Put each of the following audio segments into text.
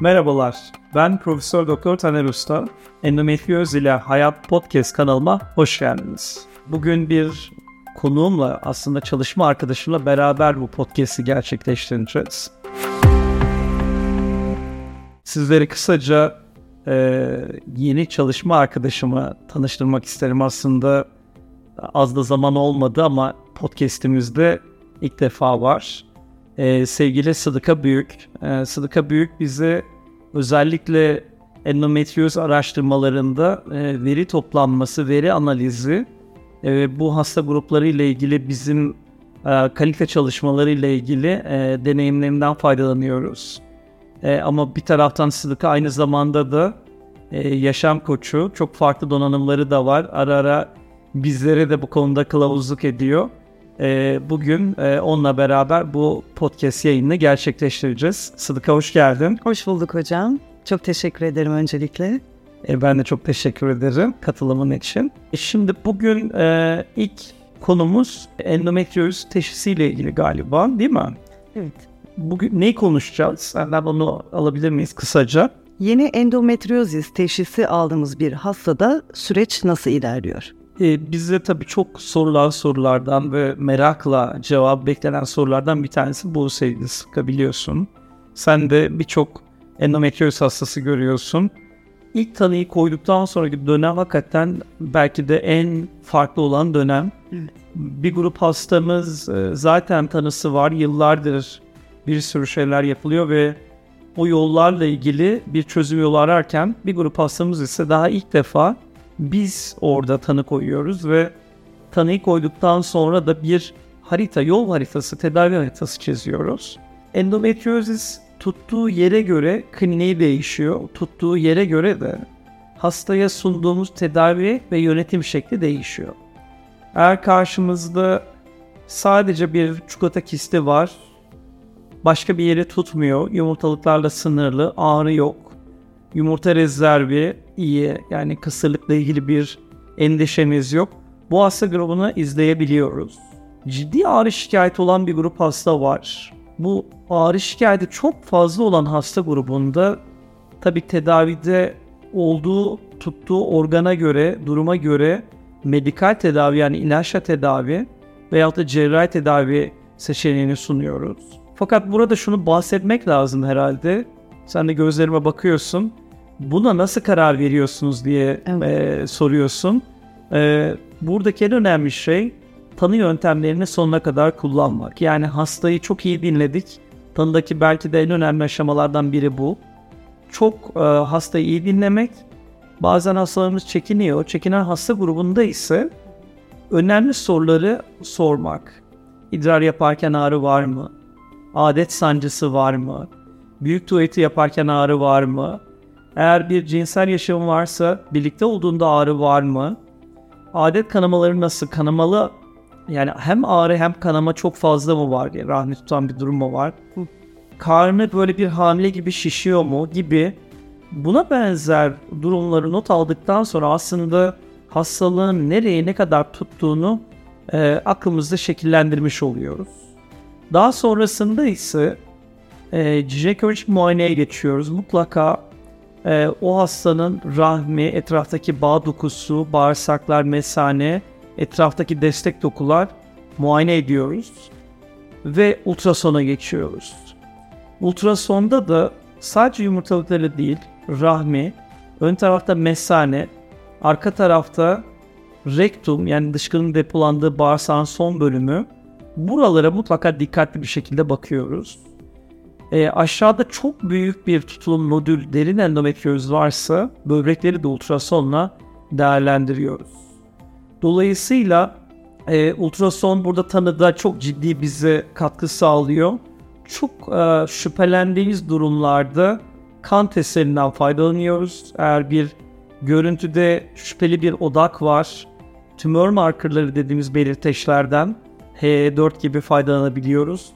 Merhabalar, ben Profesör Doktor Taner Usta. Endometrioz ile Hayat Podcast kanalıma hoş geldiniz. Bugün bir konuğumla aslında çalışma arkadaşımla beraber bu podcast'i gerçekleştireceğiz. Sizleri kısaca e, yeni çalışma arkadaşımı tanıştırmak isterim. Aslında az da zaman olmadı ama podcast'imizde ilk defa var. E, sevgili Sıdıka Büyük. E, Sıdıka Büyük bize özellikle endometrioz araştırmalarında e, veri toplanması, veri analizi e, bu hasta grupları ile ilgili bizim e, kalite çalışmaları ile ilgili e, deneyimlerinden faydalanıyoruz. E, ama bir taraftan Sıdıka aynı zamanda da e, yaşam koçu. Çok farklı donanımları da var. Ara ara bizlere de bu konuda kılavuzluk ediyor. E, bugün e, onunla beraber bu podcast yayını gerçekleştireceğiz. Sıdıka hoş geldin. Hoş bulduk hocam. Çok teşekkür ederim öncelikle. E, ben de çok teşekkür ederim katılımın için. E, şimdi bugün e, ilk konumuz endometrioz teşhisiyle ilgili galiba değil mi? Evet. Bugün neyi konuşacağız? Senden onu alabilir miyiz kısaca? Yeni endometriozis teşhisi aldığımız bir hastada süreç nasıl ilerliyor? Ee, bize tabii çok sorulan sorulardan ve merakla cevap beklenen sorulardan bir tanesi bu sevgili Sıkı biliyorsun. Sen de birçok endometrioz hastası görüyorsun. İlk tanıyı koyduktan sonraki dönem hakikaten belki de en farklı olan dönem. Bir grup hastamız e, zaten tanısı var. Yıllardır bir sürü şeyler yapılıyor ve o yollarla ilgili bir çözüm yolu ararken bir grup hastamız ise daha ilk defa biz orada tanı koyuyoruz ve tanıyı koyduktan sonra da bir harita, yol haritası, tedavi haritası çiziyoruz. Endometriozis tuttuğu yere göre kliniği değişiyor. Tuttuğu yere göre de hastaya sunduğumuz tedavi ve yönetim şekli değişiyor. Eğer karşımızda sadece bir çikolata kisti var, başka bir yeri tutmuyor, yumurtalıklarla sınırlı, ağrı yok, yumurta rezervi iyi, yani kısırlıkla ilgili bir endişemiz yok. Bu hasta grubunu izleyebiliyoruz. Ciddi ağrı şikayeti olan bir grup hasta var. Bu ağrı şikayeti çok fazla olan hasta grubunda tabi tedavide olduğu tuttuğu organa göre, duruma göre medikal tedavi yani ilaçla tedavi veyahut da cerrahi tedavi seçeneğini sunuyoruz. Fakat burada şunu bahsetmek lazım herhalde. Sen de gözlerime bakıyorsun. Buna nasıl karar veriyorsunuz diye Evet. e, soruyorsun. E, buradaki en önemli şey tanı yöntemlerini sonuna kadar kullanmak. Yani hastayı çok iyi dinledik. Tanıdaki belki de en önemli aşamalardan biri bu. Çok e, hastayı iyi dinlemek. Bazen hastalarımız çekiniyor. Çekinen hasta grubunda ise önemli soruları sormak. İdrar yaparken ağrı var mı? Adet sancısı var mı? Büyük tuvaleti yaparken ağrı var mı? Eğer bir cinsel yaşam varsa birlikte olduğunda ağrı var mı? Adet kanamaları nasıl? Kanamalı yani hem ağrı hem kanama çok fazla mı var diye rahmi tutan bir durum mu var? Karnı böyle bir hamile gibi şişiyor mu gibi buna benzer durumları not aldıktan sonra aslında hastalığın nereye ne kadar tuttuğunu e, aklımızda şekillendirmiş oluyoruz. Daha sonrasında ise e, jinekolojik muayeneye geçiyoruz. Mutlaka e, o hastanın rahmi, etraftaki bağ dokusu, bağırsaklar, mesane, etraftaki destek dokular muayene ediyoruz. Ve ultrasona geçiyoruz. Ultrasonda da sadece yumurtalıkları değil, rahmi, ön tarafta mesane, arka tarafta rektum yani dışkının depolandığı bağırsağın son bölümü buralara mutlaka dikkatli bir şekilde bakıyoruz. E, aşağıda çok büyük bir tutulum nodül derin endometrioz varsa böbrekleri de ultrasonla değerlendiriyoruz. Dolayısıyla e, ultrason burada tanıda çok ciddi bize katkı sağlıyor. Çok e, şüphelendiğimiz durumlarda kan testlerinden faydalanıyoruz. Eğer bir görüntüde şüpheli bir odak var, tümör markerları dediğimiz belirteçlerden H4 gibi faydalanabiliyoruz.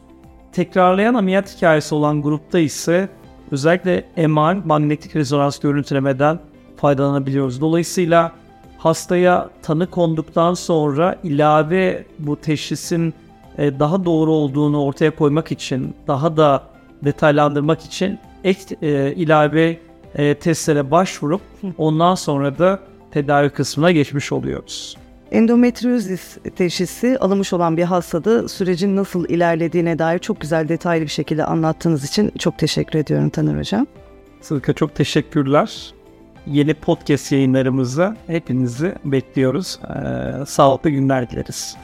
Tekrarlayan ameliyat hikayesi olan grupta ise özellikle MR, manyetik rezonans görüntülemeden faydalanabiliyoruz. Dolayısıyla hastaya tanı konduktan sonra ilave bu teşhisin e, daha doğru olduğunu ortaya koymak için, daha da detaylandırmak için ek e, ilave e, testlere başvurup ondan sonra da tedavi kısmına geçmiş oluyoruz. Endometriozis teşhisi alınmış olan bir hastada sürecin nasıl ilerlediğine dair çok güzel detaylı bir şekilde anlattığınız için çok teşekkür ediyorum Taner Hocam. Sılka çok teşekkürler. Yeni podcast yayınlarımıza hepinizi bekliyoruz. Ee, sağlıklı günler dileriz.